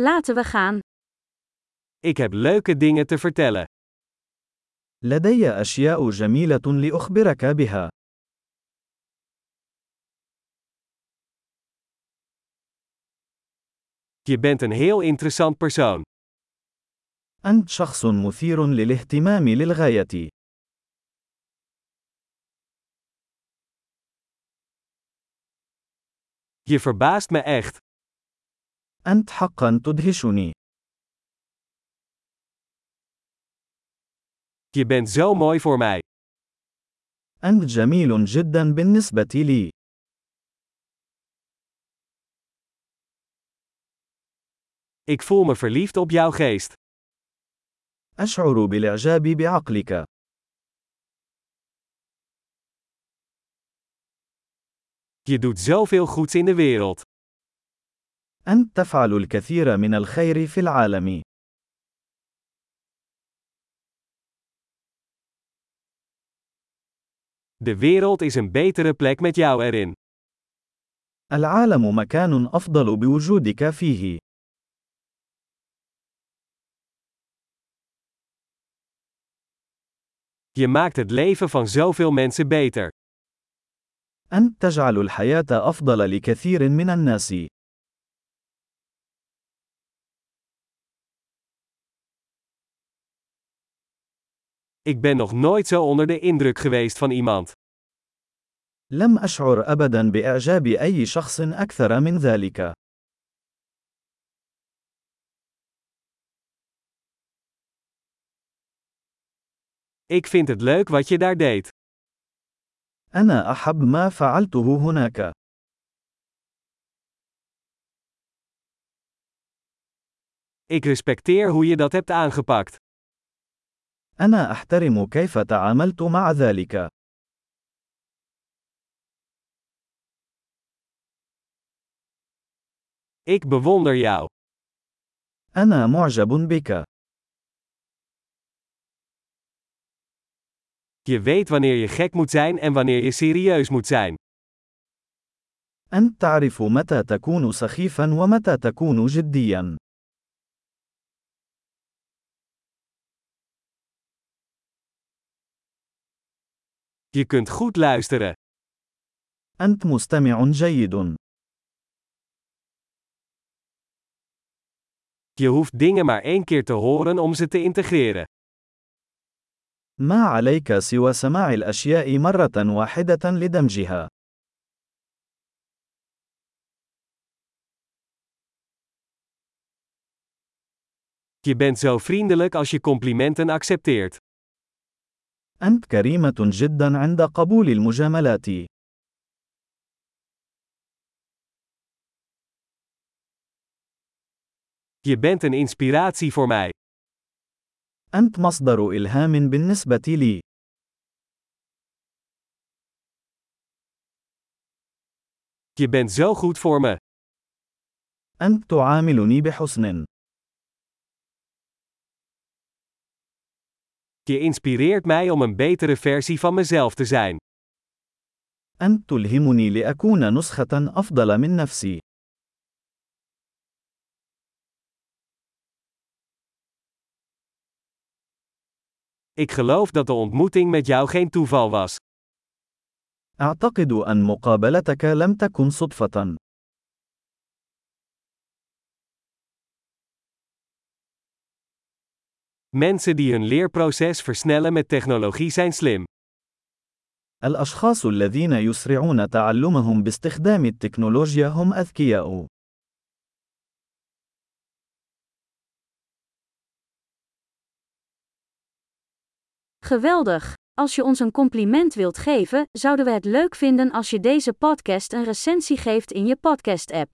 Laten we gaan. Ik heb leuke dingen te vertellen. لدي أشياء جميلة لأخبرك بها. Je bent een heel interessant persoon. أنت شخص مثير للاهتمام للغاية. Je verbaast me echt. أنت حقا تدهشني. Je bent zo mooi voor mij. أنت جميل جدا بالنسبة لي. Ik voel me verliefd op jouw geest. أشعر بالإعجاب بعقلك. Je doet zoveel goeds in de wereld. أنت تفعل الكثير من الخير في العالم. De wereld is een betere plek met jou erin. العالم مكان أفضل بوجودك فيه. Je maakt het leven van zoveel mensen beter. أنت تجعل الحياة أفضل لكثير من الناس. Ik ben nog nooit zo onder de indruk geweest van iemand. لم أشعر أبدا بإعجاب أي شخص أكثر من ذلك. Ik vind het leuk wat je daar deed. أنا أحب ما فعلته هناك. Ik respecteer hoe je dat hebt aangepakt. أنا أحترم كيف تعاملت مع ذلك. Ik bewonder jou. أنا معجب بك. Je weet wanneer je gek moet zijn en wanneer je serieus moet zijn. أنت تعرف متى تكون سخيفا ومتى تكون جديا. Je kunt goed luisteren. أنت مستمع جيد. Je hoeft dingen maar één keer te horen om ze te integreren. ما عليك سوى سماع الأشياء مرة واحدة لدمجها. Je bent zo vriendelijk als je complimenten accepteert. أنت كريمة جدا عند قبول المجاملات. Je bent een inspiratie voor mij. أنت مصدر إلهام بالنسبة لي. Je bent zo goed voor me. أنت تعاملني بحسن. Je inspireert mij om een betere versie van mezelf te zijn. أنت تلهمني لأكون نسخة أفضل من نفسي. Ik geloof dat de ontmoeting met jou geen toeval was. أعتقد أن مقابلتك لم تكن صدفة. Mensen die hun leerproces versnellen met technologie zijn slim. الأشخاص الذين يسرعون تعلمهم باستخدام التكنولوجيا هم أذكياء. Geweldig! Als je ons een compliment wilt geven, zouden we het leuk vinden als je deze podcast een recensie geeft in je podcast-app.